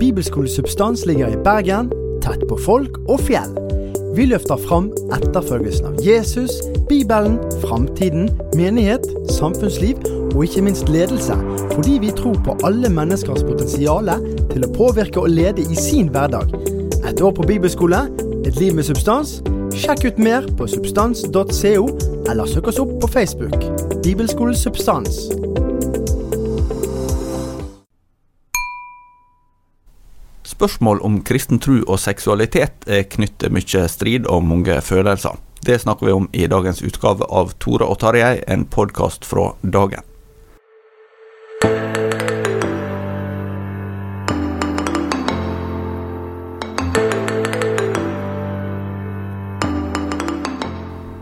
Bibelskole Substans ligger i Bergen, tett på folk og fjell. Vi løfter fram etterfølgelsen av Jesus, Bibelen, framtiden, menighet, samfunnsliv og ikke minst ledelse, fordi vi tror på alle menneskers potensial til å påvirke og lede i sin hverdag. Et år på bibelskole, et liv med substans. Sjekk ut mer på substans.co, eller søk oss opp på Facebook. Bibelskole Substans. Spørsmål om kristen tro og seksualitet er knyttet mye strid og mange følelser. Det snakker vi om i dagens utgave av Tore og Tarjei, en podkast fra dagen.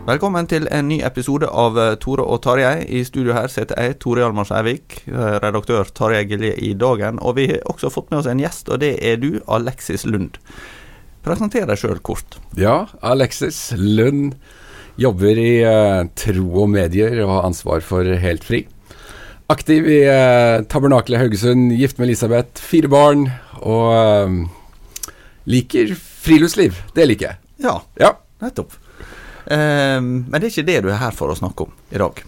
Velkommen til en ny episode av eh, Tore og Tarjei. I studio her sitter jeg, Tore Hjalmar Skjærvik, eh, redaktør Tarjei Gilje i Dagen. Og vi har også fått med oss en gjest, og det er du, Alexis Lund. Presenter deg sjøl kort. Ja, Alexis Lund jobber i uh, tro og medier og har ansvar for Helt Fri. Aktiv i uh, Tabernakelet Haugesund, gift med Elisabeth, fire barn og uh, liker friluftsliv. Det liker jeg. Ja, Ja. nettopp. Eh, men det er ikke det du er her for å snakke om i dag.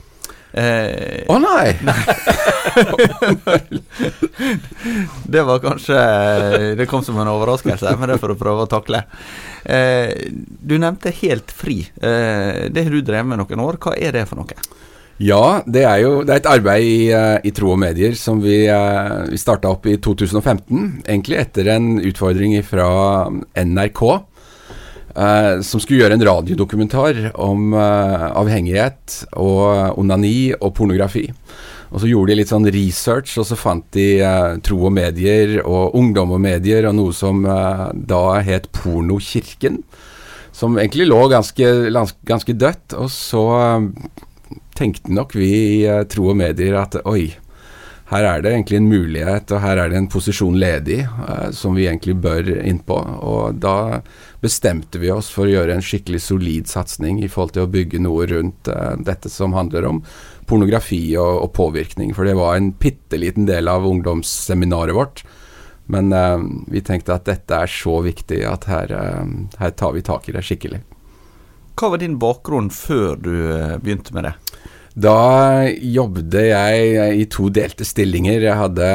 Eh, Å nei! det var kanskje Det kom som en overraskelse, men det får du prøve å takle. Eh, du nevnte Helt fri. Eh, det har du drevet med noen år. Hva er det for noe? Ja, det er jo det er et arbeid i, eh, i tro og medier som vi, uh, vi starta opp i 2015. Egentlig etter en utfordring fra NRK. Eh, som skulle gjøre en radiodokumentar om uh, avhengighet og onani og pornografi. Og så gjorde de litt sånn research, og så fant de uh, tro og medier og ungdom og medier og noe som da het Pornokirken. Som egentlig lå ganske, ganske dødt. Og så tenkte nok vi i tro og medier at oi, her er det egentlig en mulighet, og her er det en posisjon ledig eh, som vi egentlig bør innpå. Og da bestemte vi oss for å gjøre en skikkelig solid satsing i forhold til å bygge noe rundt eh, dette som handler om pornografi og, og påvirkning. For det var en bitte liten del av ungdomsseminaret vårt. Men eh, vi tenkte at dette er så viktig at her, eh, her tar vi tak i det skikkelig. Hva var din bakgrunn før du eh, begynte med det? Da jobbet jeg i to delte stillinger. Jeg hadde,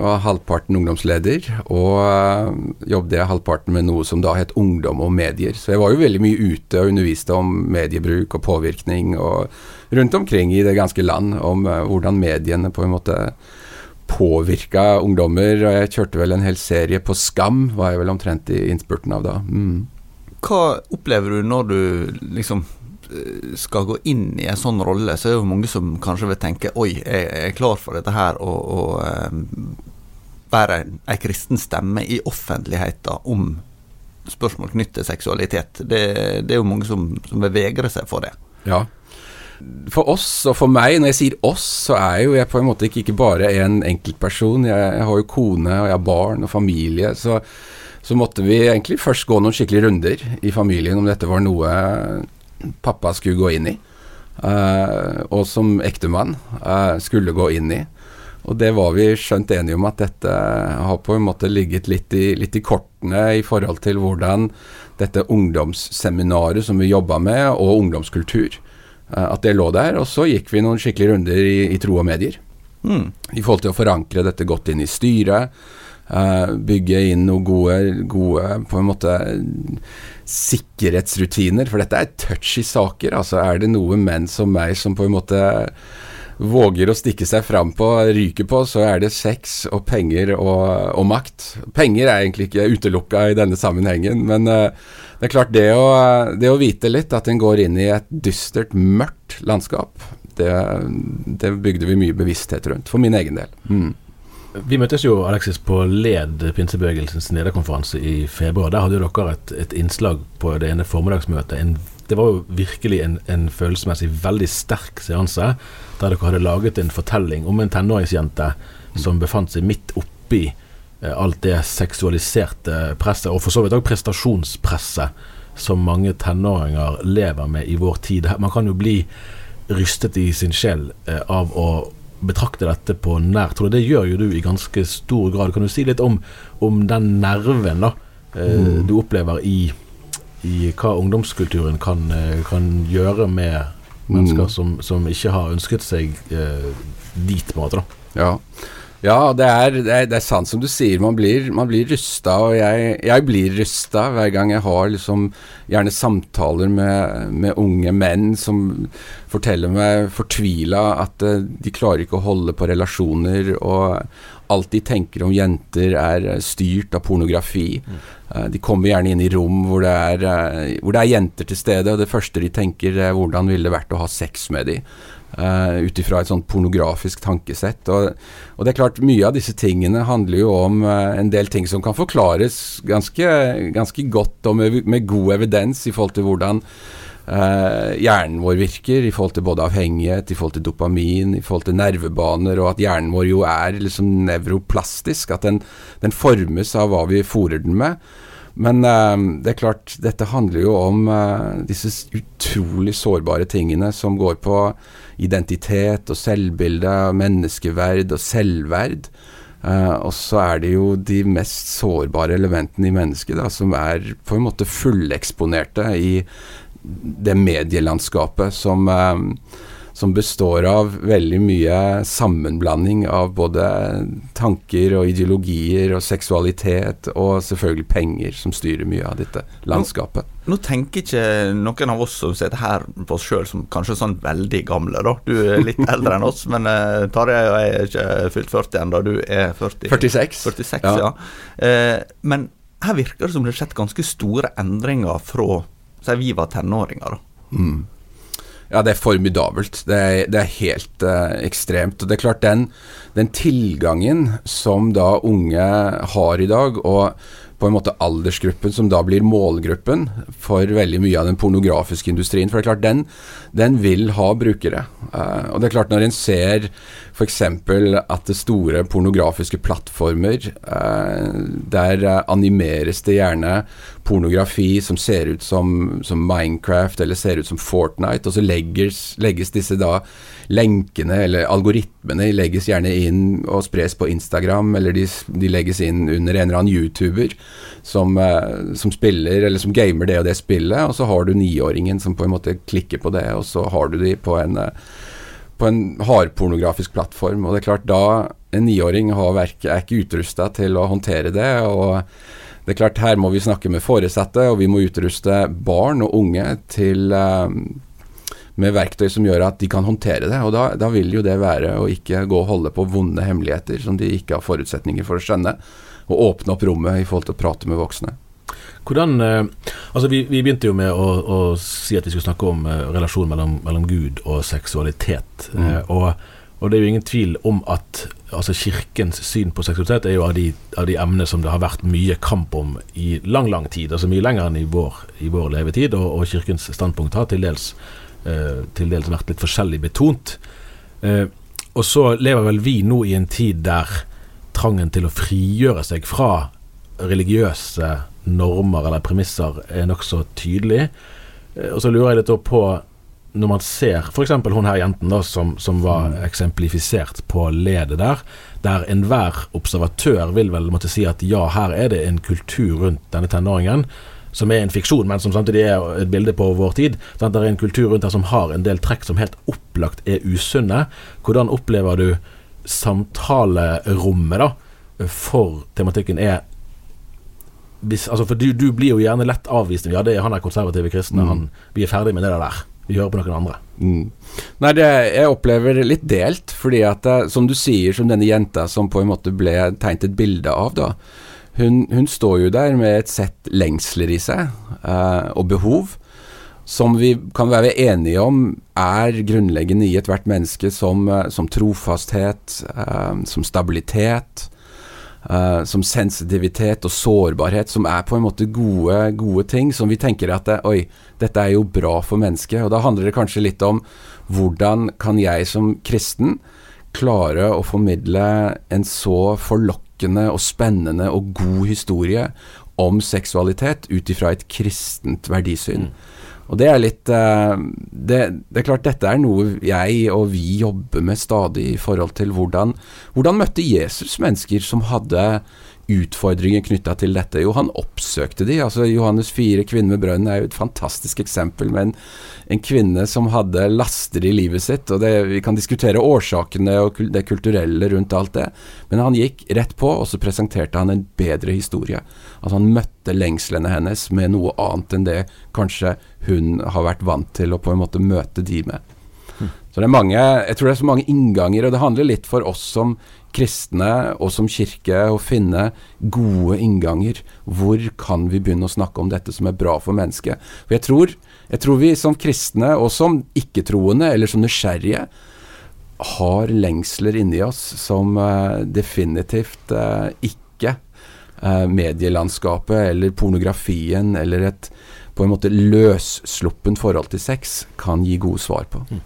var halvparten ungdomsleder, og øh, jobbet jeg halvparten med noe som da het ungdom og medier. Så jeg var jo veldig mye ute og underviste om mediebruk og påvirkning og rundt omkring i det ganske land om øh, hvordan mediene på en måte påvirka ungdommer. Og jeg kjørte vel en hel serie på Skam, var jeg vel omtrent i innspurten av da. Mm. Hva opplever du når du liksom eh, skal gå inn i en sånn rolle, så er det jo mange som kanskje vil tenke Oi, jeg er klar for dette her, og, og um, være ei kristen stemme i offentligheten om spørsmål knyttet til seksualitet. Det, det, er jo mange som, som vil vegre seg for det. Ja. For oss og for meg, når jeg sier oss, så er jo jeg på en måte ikke, ikke bare en enkeltperson. Jeg, jeg har jo kone, og jeg har barn og familie. Så, så måtte vi egentlig først gå noen skikkelige runder i familien om dette var noe pappa skulle gå inn i. Uh, og som ektemann uh, skulle gå inn i. Og det var vi skjønt enige om at dette har på en måte ligget litt i, litt i kortene i forhold til hvordan dette ungdomsseminaret som vi jobba med, og ungdomskultur, eh, at det lå der. Og så gikk vi noen skikkelige runder i, i tro og medier. Mm. I forhold til å forankre dette godt inn i styret. Uh, bygge inn noen gode, gode på en måte sikkerhetsrutiner. For dette er touchy saker. Altså Er det noe menn som meg som på en måte våger å stikke seg fram på, ryker på, så er det sex og penger og, og makt. Penger er egentlig ikke utelukka i denne sammenhengen, men uh, det er klart, det å, det å, vite litt at en går inn i et dystert, mørkt landskap, det, det bygde vi mye bevissthet rundt, for min egen del. Mm. Vi møttes jo Alexis på LED, pinsebevegelsens lederkonferanse i februar. Der hadde jo dere et, et innslag på det ene formiddagsmøtet. En, det var jo virkelig en, en følelsesmessig veldig sterk seanse der dere hadde laget en fortelling om en tenåringsjente som befant seg midt oppi eh, alt det seksualiserte presset, og for så vidt òg prestasjonspresset som mange tenåringer lever med i vår tid. Man kan jo bli rystet i sin sjel eh, av å betrakte dette på nært hold. Det gjør jo du i ganske stor grad. Kan du si litt om, om den nerven da, eh, mm. du opplever i, i, hva ungdomskulturen kan, eh, kan gjøre med Mennesker mm. som, som, ikke har ønsket seg eh, dit, på en måte. da. Ja. Ja, det er, det, er, det er, sant som du sier. Man blir, man blir rusta, og jeg, jeg blir rusta hver gang jeg har liksom gjerne samtaler med, med unge menn som forteller meg fortvila at uh, de klarer ikke å holde på relasjoner, og alt de tenker om jenter er styrt av pornografi. Mm. De kommer gjerne inn i rom hvor det, er, uh, hvor det er jenter til stede, og det første de tenker er hvordan ville det vært å ha sex med dem. Uh, Ut ifra et sånt pornografisk tankesett. Og, og, det er klart, mye av disse tingene handler jo om uh, en del ting som kan forklares ganske, ganske godt og med, med, god evidens i forhold til hvordan uh, hjernen vår virker, i forhold til både avhengighet, i forhold til dopamin, i forhold til nervebaner, og at hjernen vår jo er liksom nevroplastisk. At den, den formes av hva vi fòrer den med. Men uh, det er klart, dette handler jo om uh, disse utrolig sårbare tingene som går på identitet og selvbilde, menneskeverd og selvverd. Uh, og så er det jo de mest sårbare elementene i mennesket da, som er på en måte fulleksponerte i det medielandskapet som som består av veldig mye sammenblanding av både tanker og ideologier og seksualitet, og selvfølgelig penger, som styrer mye av dette landskapet. Nå, nå tenker ikke noen av oss som sitter her på oss sjøl som kanskje sånn veldig gamle, da. Du er litt eldre enn oss, men uh, Tarjei og jeg er ikke fylt 40 ennå. Du er 40, 46. 46 ja. ja. Uh, men her virker det som det har skjedd ganske store endringer fra vi var tenåringer. da. Mm. Ja, det er formidabelt. Det er, det er helt uh, ekstremt. Og det er klart, den, den, tilgangen som da unge har i dag, og på en måte aldersgruppen som da blir målgruppen for veldig mye av den pornografiske industrien. For det er klart, den, den vil ha brukere. Uh, og det er klart, når en ser f.eks. at det store pornografiske plattformer, uh, der animeres det gjerne pornografi som ser ut som, som, Minecraft eller ser ut som Fortnite, og så legges, legges, disse da lenkene eller algoritmene legges gjerne inn og spres på Instagram, eller de, de legges inn under en eller annen YouTuber som, uh, som, spiller eller som gamer det og det spillet, og så har du niåringen som på en måte klikker på det, og så har du de på en uh, på en hardpornografisk plattform. Og det er klart, da en niåring er ikke utrusta til å håndtere det. og det er klart Her må vi snakke med foresatte, og vi må utruste barn og unge til um, med verktøy som gjør at de kan håndtere det. Og da, da, vil jo det være å ikke gå og holde på vonde hemmeligheter som de ikke har forutsetninger for å skjønne, og åpne opp rommet i forhold til å prate med voksne. Hvordan eh, Altså, vi, vi, begynte jo med å, å, si at vi skulle snakke om relasjon relasjonen mellom, mellom, Gud og seksualitet. Mm. Uh, og, og, det er jo ingen tvil om at altså, Kirkens syn på seksualitet er jo av de, av de emnene som det har vært mye kamp om i lang, lang tid. Altså mye lenger enn i vår, i vår levetid. Og, og, Kirkens standpunkt har til dels, til dels vært litt forskjellig betont. og så lever vel vi nå i en tid der trangen til å frigjøre seg fra religiøse normer eller premisser er nokså tydelig. Eh, og så lurer jeg litt på når man ser f.eks. hun her jenten da, som, som, var mm. eksemplifisert på ledet der, der enhver observatør vil vel måtte si at ja, her er det en kultur rundt denne tenåringen som er en fiksjon, men som samtidig er et bilde på vår tid. Sant? Det er en kultur rundt her som har en del trekk som helt opplagt er usunne. Hvordan opplever du samtalerommet da for tematikken er hvis, altså For du, du, blir jo gjerne lett avvist. Ja, det er han er konservative kristne. Mm. Han, vi er ferdig med det der. Vi hører på noen andre. Mm. Nei, det, jeg opplever det litt delt. Fordi at, eh, som du sier, som denne jenta som på en måte ble tegnet et bilde av, da. Hun, hun står jo der med et sett lengsler i seg, eh, og behov som vi kan være enige om er grunnleggende i ethvert menneske, som, eh, som trofasthet, eh, som stabilitet, eh, som sensitivitet og sårbarhet, som er på en måte gode, gode ting, som vi tenker at det, oi, dette er jo bra for mennesket. Og da handler det kanskje litt om hvordan kan jeg som kristen klare å formidle en så forlokkende og spennende og god historie om seksualitet ut ifra et kristent verdisyn. Mm. Og det er litt uh, det, det, er klart dette er noe jeg og vi jobber med stadig i forhold til hvordan Hvordan møtte Jesus mennesker som hadde utfordringer knytta til dette? Jo, han oppsøkte de. altså Johannes 4, kvinne med brønnen, er jo et fantastisk eksempel med en, en kvinne som hadde laster i livet sitt. og det, Vi kan diskutere årsakene og det kulturelle rundt alt det, men han gikk rett på, og så presenterte han en bedre historie. Altså Han møtte lengslene hennes med noe annet enn det kanskje hun har vært vant til å på en måte møte de med. Så det er mange, Jeg tror det er så mange innganger, og det handler litt for oss som kristne og som kirke å finne gode innganger. Hvor kan vi begynne å snakke om dette som er bra for mennesket? For jeg tror, jeg tror vi som kristne, og som ikke-troende eller som nysgjerrige, har lengsler inni oss som uh, definitivt uh, ikke uh, medielandskapet eller pornografien eller et på en måte løssluppen forhold til sex kan gi gode svar på. Mm.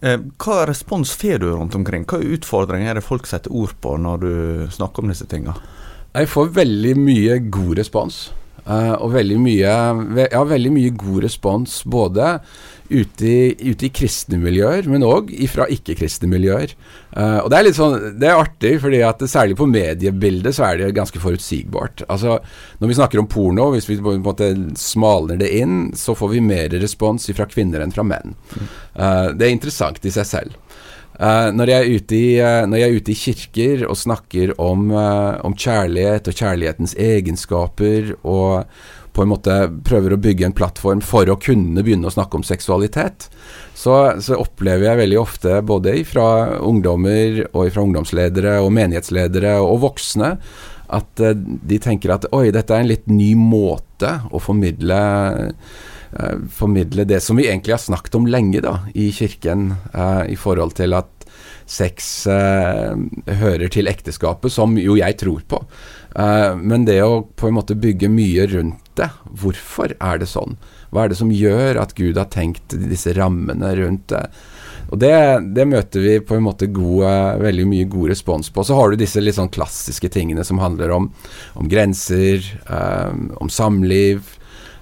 Hva respons får du rundt omkring? Hva utfordringer er det folk setter ord på når du snakker om disse tinga? Jeg får veldig mye god respons. Uh, og veldig mye, ja, veldig mye god respons både ute i, ute i kristne miljøer, men òg fra ikke-kristne miljøer. Uh, og Det er litt sånn, det er artig, fordi at særlig på mediebildet så er det ganske forutsigbart. Altså, Når vi snakker om porno, hvis vi på en måte smalner det inn, så får vi mer respons fra kvinner enn fra menn. Uh, det er interessant i seg selv. Uh, når, jeg i, uh, når, jeg er ute i, kirker og snakker om, uh, om, kjærlighet og kjærlighetens egenskaper, og på en måte prøver å bygge en plattform for å kunne begynne å snakke om seksualitet, så, så opplever jeg veldig ofte, både fra ungdommer og fra ungdomsledere og menighetsledere og voksne, at de tenker at oi, dette er en litt ny måte å formidle Eh, formidle det som vi egentlig har snakket om lenge da, i kirken, uh, i forhold til at sex uh, hører til ekteskapet, som jo jeg tror på. men det å på en måte bygge mye rundt det, hvorfor er det sånn? Hva er det som gjør at Gud har tenkt disse rammene rundt det? Og det, det, møter vi på en måte gode, veldig mye god respons på. Så har du disse litt sånn klassiske tingene som handler om, om grenser, um, om samliv,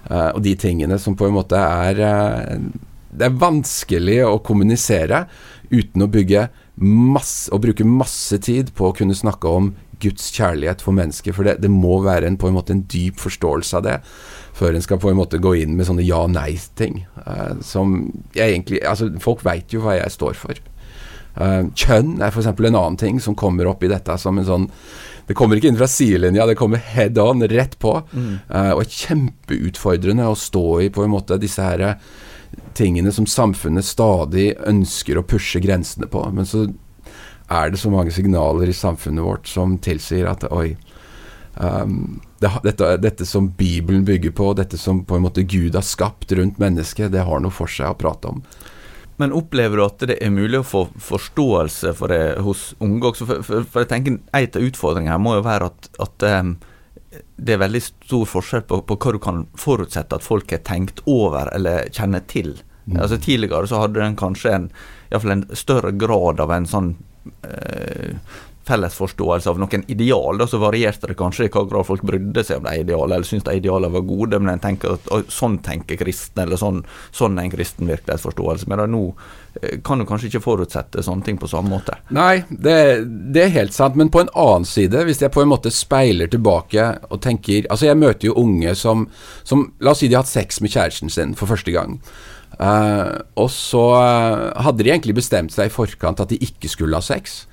og de tingene som på en måte er uh, Det er vanskelig å kommunisere uten å bygge masse, å bruke masse tid på å kunne snakke om Guds kjærlighet for mennesker. For det, det må være en, på en måte en dyp forståelse av det før en skal på en måte gå inn med sånne ja-nei-ting. Uh, som jeg egentlig Altså, folk veit jo hva jeg står for. kjønn er f.eks. en annen ting som kommer opp i dette som en sånn det kommer ikke inn fra sidelinja, det kommer head on, rett på. Mm. Uh, og kjempeutfordrende å stå i på en måte disse her tingene som samfunnet stadig ønsker å pushe grensene på. Men så er det så mange signaler i samfunnet vårt som tilsier at oi um, det, dette, dette, som Bibelen bygger på, dette som på en måte Gud har skapt rundt mennesket, det har noe for seg å prate om. Men opplever du at det er mulig å få forståelse for det hos unge også? For, for, for jeg tenker En av utfordringene her må jo være at, at um, det er veldig stor forskjell på, på, hva du kan forutsette at folk har tenkt over eller kjenner til. Mm. Altså Tidligere så hadde den kanskje en, en større grad av en sånn eh, fellesforståelse av noen ideal, da, så varierte det kanskje i hva grad folk brydde seg om de idealene, eller syntes de idealene var gode. Men en tenker at sånn tenker kristne, eller sånn, sånn er en kristen virkelighetsforståelse. Men nå eh, kan du kanskje ikke forutsette sånne ting på samme måte. Nei, det, det, er helt sant. Men på en annen side, hvis jeg på en måte speiler tilbake og tenker Altså, jeg møter jo unge som, som La oss si de har hatt sex med kjæresten sin for første gang. Uh, og så uh, hadde de egentlig bestemt seg i forkant at de ikke skulle ha sex.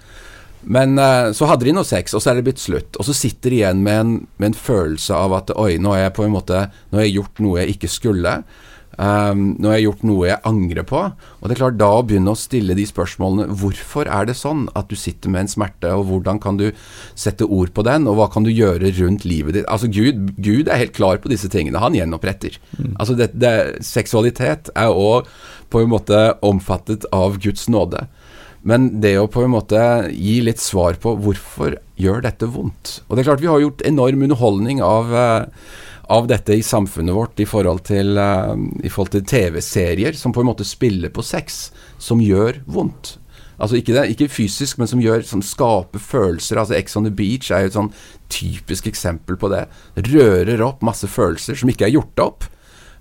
Men uh, så hadde de noe sex, og så er det blitt slutt. Og så sitter de igjen med en, med en, følelse av at oi, nå har jeg på en måte Nå har jeg gjort noe jeg ikke skulle. Um, nå har jeg gjort noe jeg angrer på. Og det er klart, da å begynne å stille de spørsmålene Hvorfor er det sånn at du sitter med en smerte, og hvordan kan du sette ord på den, og hva kan du gjøre rundt livet ditt? Altså, Gud, Gud er helt klar på disse tingene. Han gjenoppretter. Mm. Altså, det, det, seksualitet er òg på en måte omfattet av Guds nåde. Men det å på en måte gi litt svar på hvorfor gjør dette vondt Og det er klart, vi har gjort enorm underholdning av uh, av dette i samfunnet vårt i forhold til, uh, til TV-serier som på en måte spiller på sex, som gjør vondt. Altså ikke, det, ikke fysisk, men som, gjør, som skaper følelser. Altså Ex on the Beach er jo et sånn typisk eksempel på det. Rører opp masse følelser som ikke er gjort opp.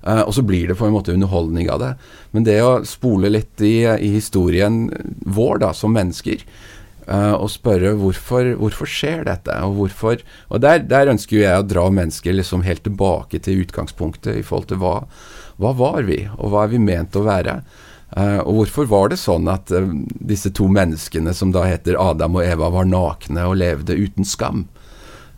Uh, og så blir det på en måte underholdning av det. Men det å spole litt i, i historien vår da, som mennesker, Uh, og spørre hvorfor, hvorfor skjer dette, og hvorfor Og der, der ønsker jeg å dra mennesker liksom helt tilbake til utgangspunktet i forhold til hva, hva var vi, og hva er vi ment å være. Uh, og hvorfor var det sånn at disse to menneskene som da heter Adam og Eva, var nakne og levde uten skam?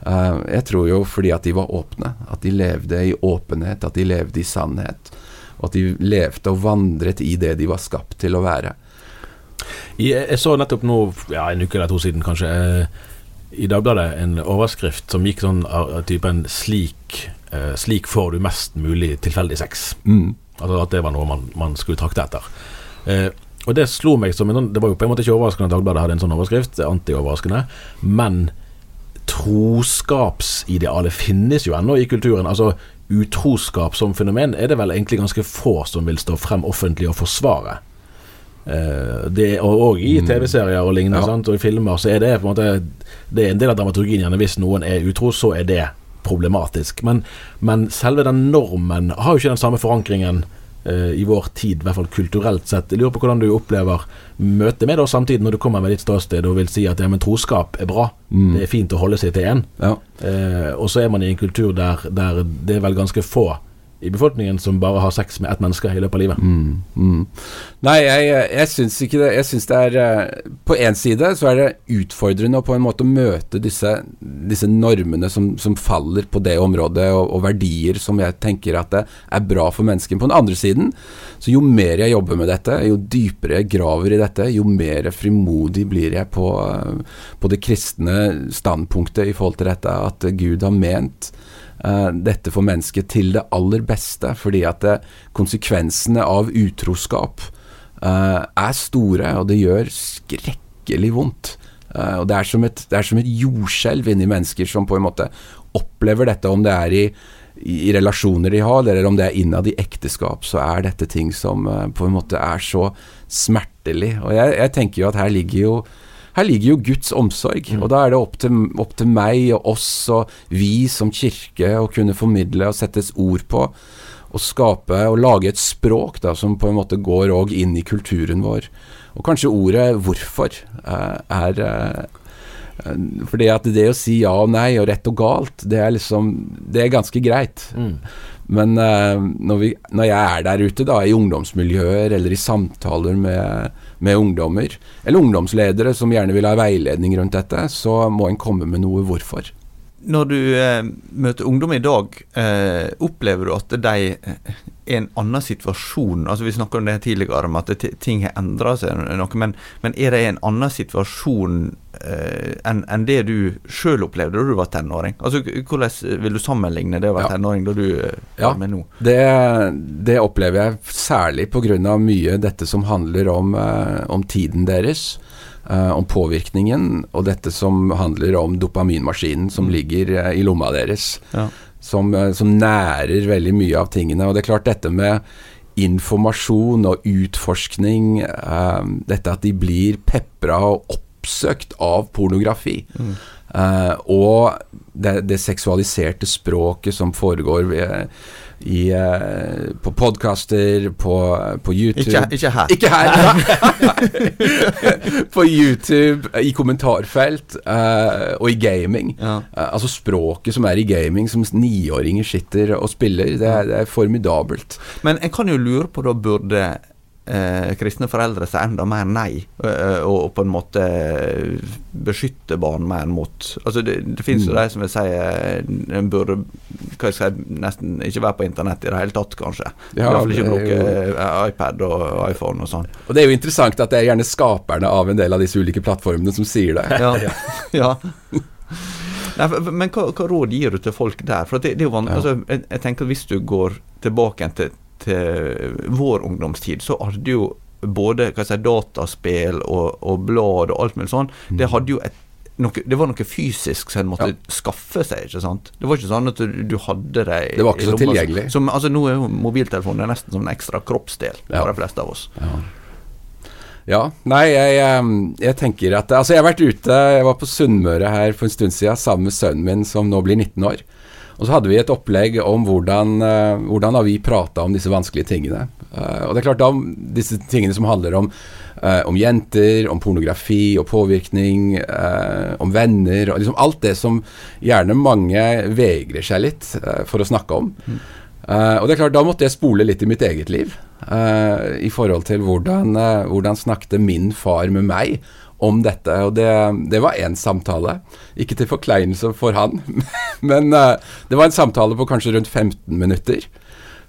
Jeg tror jo fordi at de var åpne, at de levde i åpenhet, at de levde i sannhet. Og at de levde og vandret i det de var skapt til å være. Jeg, så nettopp nå, ja, en uke eller to siden kanskje, eh, i Dagbladet en overskrift som gikk sånn av typen slik, eh, slik får du mest mulig tilfeldig sex. Mm. Altså At det var noe man, man skulle trakte etter. Eh, og det slo meg som en sånn Det var jo på en måte ikke overraskende at Dagbladet hadde en sånn overskrift, antioverraskende, men troskapsidealet finnes jo ennå i kulturen. Altså Utroskap som fenomen er det vel egentlig ganske få som vil stå frem offentlig og forsvare. Uh, det, og, og, i mm. TV-serier og lignende, ja. og i filmer, så er det på en måte Det er en del av dramaturgien gjerne hvis noen er utro, så er det problematisk. Men, men selve den normen har jo ikke den samme forankringen i vår tid, i hvert fall kulturelt sett. Jeg lurer på hvordan du opplever møtet med det samtidig, når du kommer med ditt ståsted og vil si at ja, men troskap er bra. Mm. Det er fint å holde seg til én. Ja. Eh, og så er man i en kultur der, der det er vel ganske få i befolkningen som bare har sex med ett menneske i løpet av livet. Mm, mm. Nei, jeg, jeg syns ikke det. Jeg syns det er eh, På én side så er det utfordrende å på en måte møte disse, disse normene som, som, faller på det området, og, og, verdier som jeg tenker at det er bra for mennesker. På den andre siden, så jo mer jeg jobber med dette, jo dypere jeg graver i dette, jo mer frimodig blir jeg på, på det kristne standpunktet i forhold til dette, at Gud har ment dette for mennesket til det aller beste, fordi at det, konsekvensene av utroskap uh, er store, og det gjør skrekkelig vondt. Og det er, som et, et jordskjelv inni mennesker som på en måte opplever dette, om det er i, i, i relasjoner de har, eller om det er innad i ekteskap, så er dette ting som på en måte er så smertelig. Og jeg, jeg tenker jo at her ligger jo her ligger jo Guds omsorg, mm. og da er det opp til, opp til, meg og oss og vi som kirke å kunne formidle og settes ord på. Og skape og lage et språk da, som på en måte går òg inn i kulturen vår. Og kanskje ordet 'hvorfor' uh, er For fordi at det å si ja og nei og rett og galt, det er liksom Det er ganske greit. Mm. Men uh, når, vi, når, jeg er der ute, da, i ungdomsmiljøer eller i samtaler med med ungdommer, eller ungdomsledere som gjerne vil ha veiledning rundt dette, så må en komme med noe hvorfor. Når du eh, møter ungdom i dag, eh, opplever du at de eh, er en annen situasjon? Altså Vi snakka om det tidligere, om at det, ting har endra seg noe. Men, men, er det en annen situasjon eh, enn en det du sjøl opplevde da du var tenåring? Altså Hvordan vil du sammenligne det å være ja. tenåring da du eh, ja, med nå? Det, det opplever jeg særlig pga. mye dette som handler om, eh, om tiden deres om påvirkningen, og dette som handler om dopaminmaskinen som mm. ligger uh, i lomma deres. Ja. Som, uh, som, nærer veldig mye av tingene. Og det er klart, dette med informasjon og utforskning, dette at de blir pepra og oppsøkt av pornografi. Mm. og det, det, seksualiserte språket som foregår ved i, uh, på podkaster, på, på, YouTube Ikke, ikke her. Ikke her! på YouTube, i kommentarfelt uh, og i gaming. Ja. Uh, altså språket som er i gaming, som niåringer sitter og spiller, det er, det er formidabelt. Men en kan jo lure på, da burde eh, kristne foreldre sier enda mer nei, eh, og, og, på en måte beskytte barn mer mot Altså Det, det finnes jo mm. de som vil si eh, en burde hva jeg si, nesten ikke være på internett i det hele tatt, kanskje. Ja, Iallfall ikke bruke jo... Eh, iPad og iPhone og sånn. Og Det er jo interessant at det er gjerne skaperne av en del av disse ulike plattformene som sier det. Ja, ja. Nei, men hva, hva, råd gir du til folk der? For det, det er jo vanlig, ja. altså, jeg, jeg, tenker Hvis du går tilbake til til vår ungdomstid, så hadde jo både si, dataspill og, og, blad og alt mulig sånn, det mm. hadde jo et noe, det var noe fysisk som en måtte ja. skaffe seg. ikke sant? Det var ikke sånn at du, du hadde det i Det var ikke så tilgjengelig. Som, altså Nå er jo mobiltelefonen nesten som en ekstra kroppsdel for ja. de fleste av oss. Ja. ja. Nei, jeg, jeg, tenker at Altså, jeg har vært ute Jeg var på Sunnmøre her for en stund siden sammen med sønnen min, som nå blir 19 år. Og så hadde vi et opplegg om hvordan, uh, hvordan har vi prata om disse vanskelige tingene. Uh, og det er klart da disse tingene som handler om, uh, om jenter, om pornografi og påvirkning, om venner og liksom alt det som gjerne mange vegrer seg litt for å snakke om. Mm. og det er klart Da måtte jeg spole litt i mitt eget liv. I forhold til hvordan, hvordan snakket min far med meg om dette. Og det, det var én samtale. Ikke til forkleinelse for han, men uh, det var en samtale på kanskje rundt 15 minutter.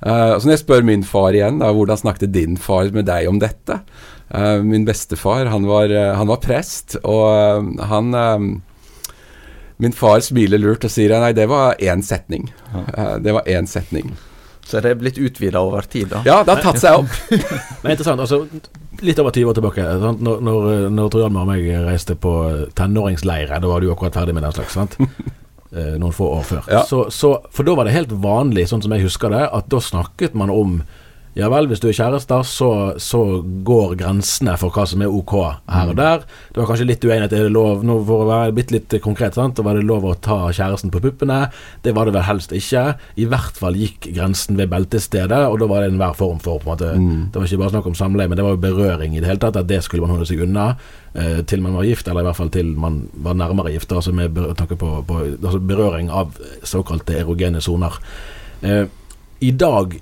Uh, så når jeg spør min far igjen, da, hvordan snakket din far med deg om dette? Uh, min bestefar, han var, han var prest, og han Min far smiler lurt og sier nei, det var én setning. det var én setning. Så det er blitt utvida over tid, da? Ja, det har tatt seg opp. Men interessant. altså Litt over 20 år tilbake, sant? når, når, når Trojanmar og meg reiste på tenåringsleire, da var du akkurat ferdig med den slags, sant? Eh, noen få år før. Ja. Så, så, for da var det helt vanlig, sånn som jeg husker det, at da snakket man om ja vel, hvis du er kjærester, så, så, går grensene for hva som er ok her og mm. der. Det var kanskje litt uenighet. Er det lov, nå for å være bitte litt konkret, sant? var det lov å ta kjæresten på puppene? Det var det vel helst ikke. I hvert fall gikk grensen ved beltestedet, og da var det enhver form for på en måte, mm. Det var ikke bare snakk om samleie, men det var jo berøring i det hele tatt. At det skulle man holde seg unna eh, til man var gift, eller i hvert fall til man var nærmere gift. Altså med tanke på, på altså berøring av såkalte erogene soner. Eh, I dag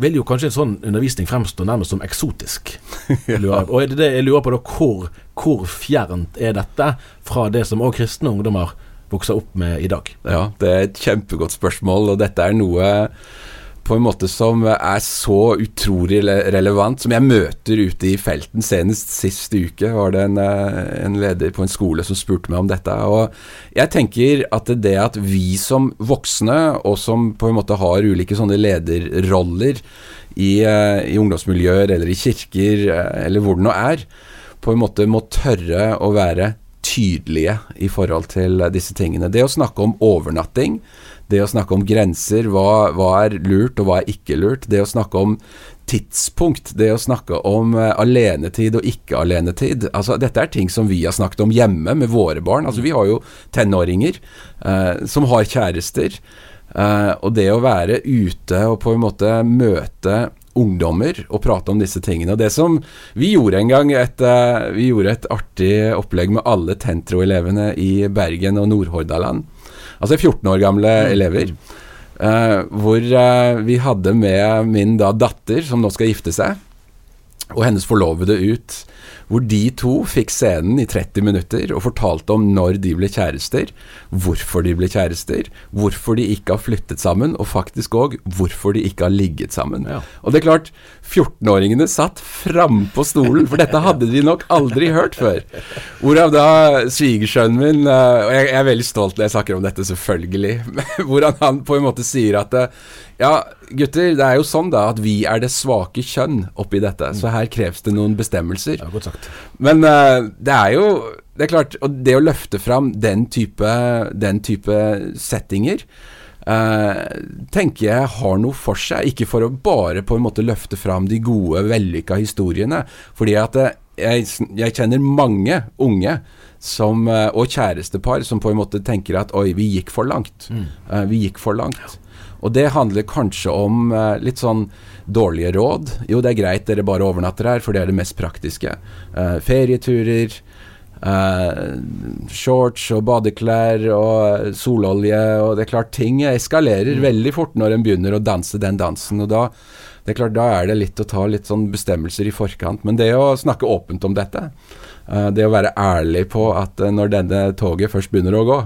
vil jo kanskje en sånn undervisning fremstå nærmest som eksotisk. ja. Og det det jeg lurer på da, hvor, hvor fjernt er dette fra det som òg kristne ungdommer vokser opp med i dag? Ja, det er et kjempegodt spørsmål, og dette er noe på en måte som er så utrolig relevant, som jeg møter ute i felten. Senest sist uke var det en, eh, en, leder på en skole som spurte meg om dette. Og jeg tenker at det at vi som voksne, og som på en måte har ulike sånne lederroller i, eh, i ungdomsmiljøer eller i kirker, eh, eller hvor det nå er, på en måte må tørre å være tydelige i forhold til disse tingene. Det å snakke om overnatting det å snakke om grenser, hva, hva, er lurt og hva er ikke lurt. Det å snakke om tidspunkt, det å snakke om uh, alenetid og ikke alenetid. Altså, dette er ting som vi har snakket om hjemme med våre barn. Altså, vi har jo tenåringer uh, som har kjærester. Uh, og det å være ute og på en måte møte ungdommer og prate om disse tingene. Og det som Vi gjorde en gang et, vi gjorde et artig opplegg med alle Tentro-elevene i Bergen og Nordhordaland. Altså 14 år gamle mm. elever. Uh, hvor uh, vi hadde med min da datter, som nå skal gifte seg, og hennes forlovede ut. Hvor de to fikk scenen i 30 minutter og fortalte om når de ble kjærester, hvorfor de ble kjærester, hvorfor de ikke har flyttet sammen, og faktisk òg hvorfor de ikke har ligget sammen. Ja. Og det er klart, 14-åringene satt frampå stolen, for dette hadde de nok aldri hørt før. Hvorav da svigersønnen min, eh, og jeg jeg er veldig stolt når jeg snakker om dette, selvfølgelig, hvordan han på en måte sier at eh, ja, gutter, det er jo sånn da at vi er det svake kjønn oppi dette, så her kreves det noen bestemmelser. Ja, godt sagt. Men uh, det er jo Det er klart, og det å løfte fram den type, den type settinger Uh, tenker jeg har noe for seg. Ikke for å bare på en måte løfte fram de gode, vellykka historiene. Fordi at eh, jeg, jeg kjenner mange unge som, og kjærestepar som på en måte tenker at oi, vi gikk for langt. Eh, vi gikk for langt. Og det handler kanskje om eh, litt sånn dårlige råd. Jo, det er greit dere bare overnatter her, for det er det mest praktiske. Eh, ferieturer, eh, shorts og badeklær og sololje og Det er klart, ting eskalerer veldig fort når en begynner å danse den dansen. Og da det er klart, da er det litt å ta litt sånn bestemmelser i forkant. Men det å snakke åpent om dette, eh, det å være ærlig på at når denne toget først begynner å gå,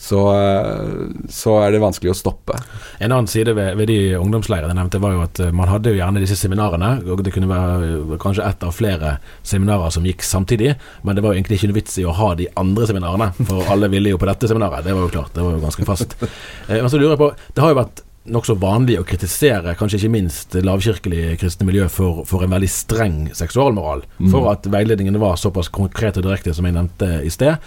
så, eh, så er det vanskelig å stoppe. En annen side ved, ved de ungdomsleirene jeg nevnte, var jo at eh, man hadde jo gjerne disse seminarene. og Det kunne være eh, kanskje ett av flere seminarer som gikk samtidig, men det var jo egentlig ikke noe vits i å ha de andre seminarene, for alle ville jo på dette seminaret. Det var jo klart, det var jo ganske fast. Men så lurer jeg på, det har jo vært nokså vanlig å kritisere kanskje ikke minst lavkirkelig kristne miljø for, for en veldig streng seksualmoral. For at veiledningene var såpass konkrete og direkte som jeg nevnte i sted.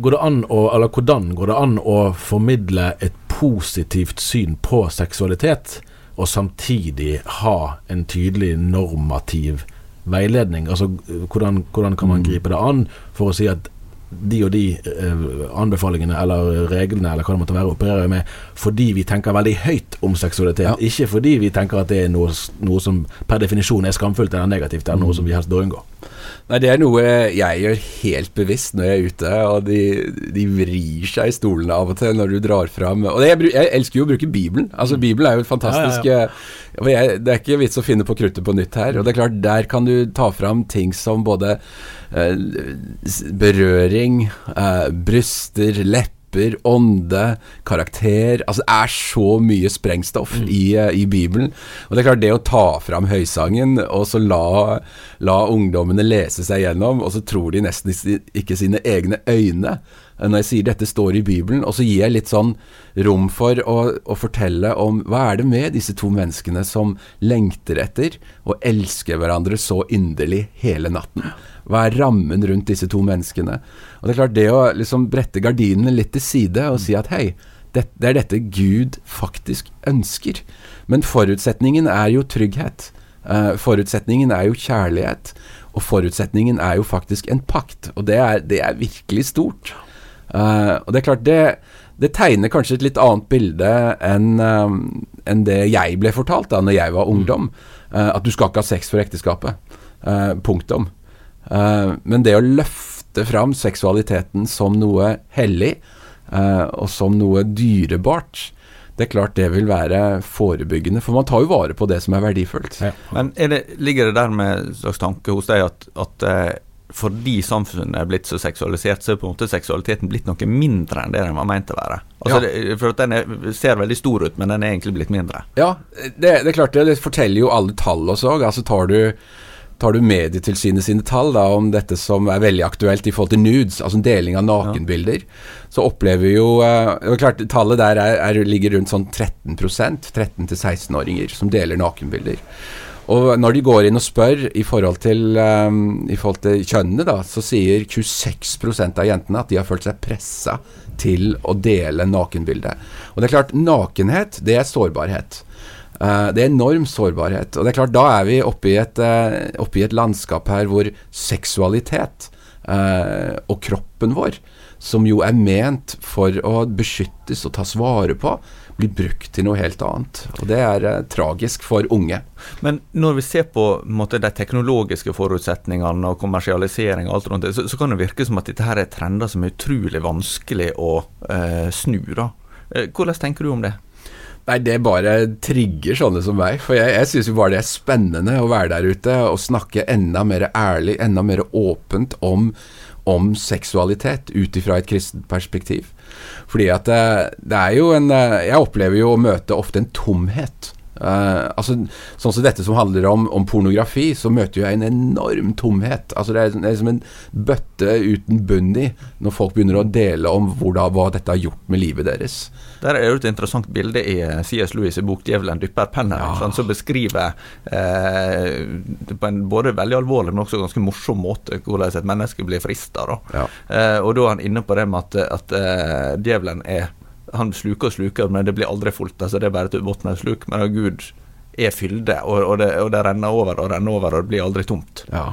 Går det an å, eller Hvordan går det an å formidle et positivt syn på seksualitet, og samtidig ha en tydelig normativ veiledning? Altså, hvordan, hvordan kan man gripe det an for å si at de og de eh, anbefalingene eller reglene eller hva det måtte være, opererer med fordi vi tenker veldig høyt om seksualitet, ikke fordi vi tenker at det er noe, noe som per definisjon er skamfullt eller negativt, eller noe som vi helst bør unngå. Nei, Det er noe jeg gjør helt bevisst når jeg er ute, og de, de vrir seg i stolene av og til når du drar fram Og jeg, jeg elsker jo å bruke Bibelen. Altså Bibelen er jo et fantastisk Ja, ja, og Jeg, Det er ikke vits å finne på kruttet på nytt her. Og det er klart, der kan du ta fram ting som både eh, berøring, eh, bryster, lepper ånde, karakter Altså det er så mye sprengstoff i, eh, i Bibelen. Og det er klart, det å ta fram høysangen, og så la, la ungdommene lese seg gjennom, og så tror de nesten ikke sine egne øyne eh, når jeg sier dette står i Bibelen. Og så gir jeg litt sånn rom for å, å fortelle om hva er det med disse to menneskene som lengter etter og elsker hverandre så inderlig hele natten. Hva er rammen rundt disse to menneskene? Og det er klart, det å liksom brette gardinene litt til side og si at hei, det, det er dette Gud faktisk ønsker. Men forutsetningen er jo trygghet. Uh, forutsetningen er jo kjærlighet. Og forutsetningen er jo faktisk en pakt. Og det er, det er virkelig stort. Uh, og det er klart, det, det tegner kanskje et litt annet bilde enn um, en det jeg ble fortalt da når jeg var ungdom. Uh, at du skal ikke ha sex for ekteskapet. Uh, punktum. Eh, men det å løfte fram seksualiteten som noe hellig, eh, og som noe dyrebart, det er klart det vil være forebyggende. For man tar jo vare på det som er verdifullt. Men er det, ligger det der med en slags tanke hos deg at, at eh, fordi samfunnet er blitt så seksualisert, så er på en måte seksualiteten blitt noe mindre enn det den var meint å være? Altså Ja. det, for at Den er, ser veldig stor ut, men den er egentlig blitt mindre. Ja, det, det er klart det. Det forteller jo alle tall også. Altså tar du, tar du Medietilsynet sine tall da, om dette som er veldig aktuelt i forhold til nudes, altså deling av nakenbilder, så opplever vi jo eh, klart Tallet der er, er, ligger rundt sånn 13% 13-16-åringer som deler nakenbilder. Og når de går inn og spør i forhold til, um, i forhold til kjønnene, da, så sier 26 av jentene at de har følt seg pressa til å dele nakenbildet. Og det er klart, nakenhet, det er sårbarhet. Eh, det er enorm sårbarhet. Og det er klart, da er vi oppe i et, eh, oppe i et landskap her hvor seksualitet eh, og kroppen vår, som jo er ment for å beskyttes og tas vare på, blir brukt til noe helt annet. Og det er eh, tragisk for unge. Men når vi ser på, måte, de teknologiske forutsetningene og kommersialisering og alt rundt det, så, så kan det virke som at dette her er trender som er utrolig vanskelig å eh, snu. da. Hvordan tenker du om det? Nei, det bare trigger sånne som meg. For jeg, jeg syns jo bare det er spennende å være der ute og snakke enda mer ærlig, enda mer åpent om, om seksualitet ut ifra et kristent perspektiv. Fordi at det, det er jo en Jeg opplever jo å møte ofte en tomhet Uh, altså, sånn som dette som handler om, om, pornografi, så møter jeg en enorm tomhet. Altså, det, er, det er som en bøtte uten bunn i når folk begynner å dele om hvordan, hva dette har gjort med livet deres. Der er det et interessant bilde i eh, C.S. Lewis' bok 'Djevelen dypper penner', ja. sånn, som beskriver eh, på en både veldig alvorlig, men også ganske morsom måte hvordan et menneske blir frista. Ja. Eh, og da er han inne på det med at, at uh, djevelen er han sluker og sluker, men det blir aldri fullt. altså Det er bare til bunnen sluk. Men Gud er fylde, og, og, det, og, det, renner over og renner over, og det blir aldri tomt. Ja,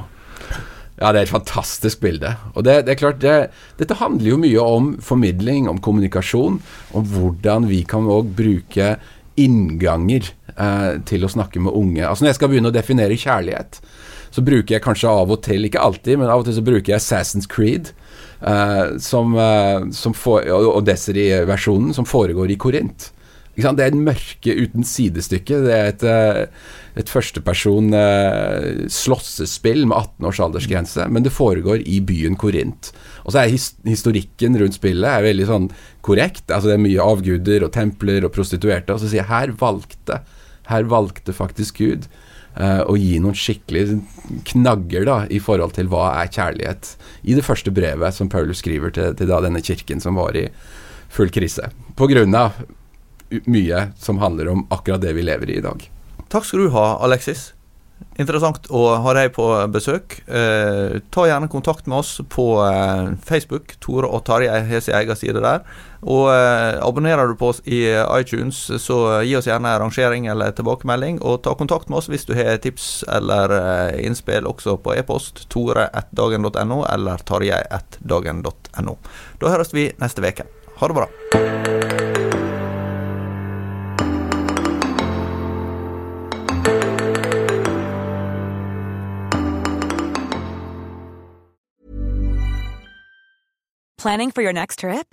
ja det er et fantastisk bilde. Og det, det er klart, det, dette handler jo mye om formidling, om kommunikasjon, om hvordan vi kan òg bruke innganger eh, til å snakke med unge. Altså Når jeg skal begynne å definere kjærlighet, så bruker jeg kanskje av og til, ikke alltid, men av og til så bruker jeg Assassin's Creed. Uh, som, uh, som for, og Desiree-versjonen, som foregår i Korint. Det er en mørke uten sidestykke. Det er et, uh, et førsteperson slåssespill med 18 års aldersgrense, men det foregår i byen Korint. Og så er his historikken rundt spillet er veldig sånn korrekt. Altså Det er mye avguder og templer og prostituerte. Og så sier jeg her valgte, her valgte faktisk Gud og gi noen skikkelig knagger da, i forhold til hva er kjærlighet, i det første brevet som Paulus skriver til, til da, denne kirken som var i full krise. På grunn av mye som handler om akkurat det vi lever i i dag. Takk skal du ha, Alexis. Interessant å ha deg på besøk. Eh, ta gjerne kontakt med oss på eh, Facebook. Tore og Tarjei har sin egen side der. Og eh, abonnerer du på oss i iTunes, så gi oss gjerne rangering eller tilbakemelding. Og ta kontakt med oss hvis du har tips eller eh, innspill også på e-post. tore1dagen.no eller tarjei1dagen.no. Da høres vi neste uke. Ha det bra. Planning for your next trip?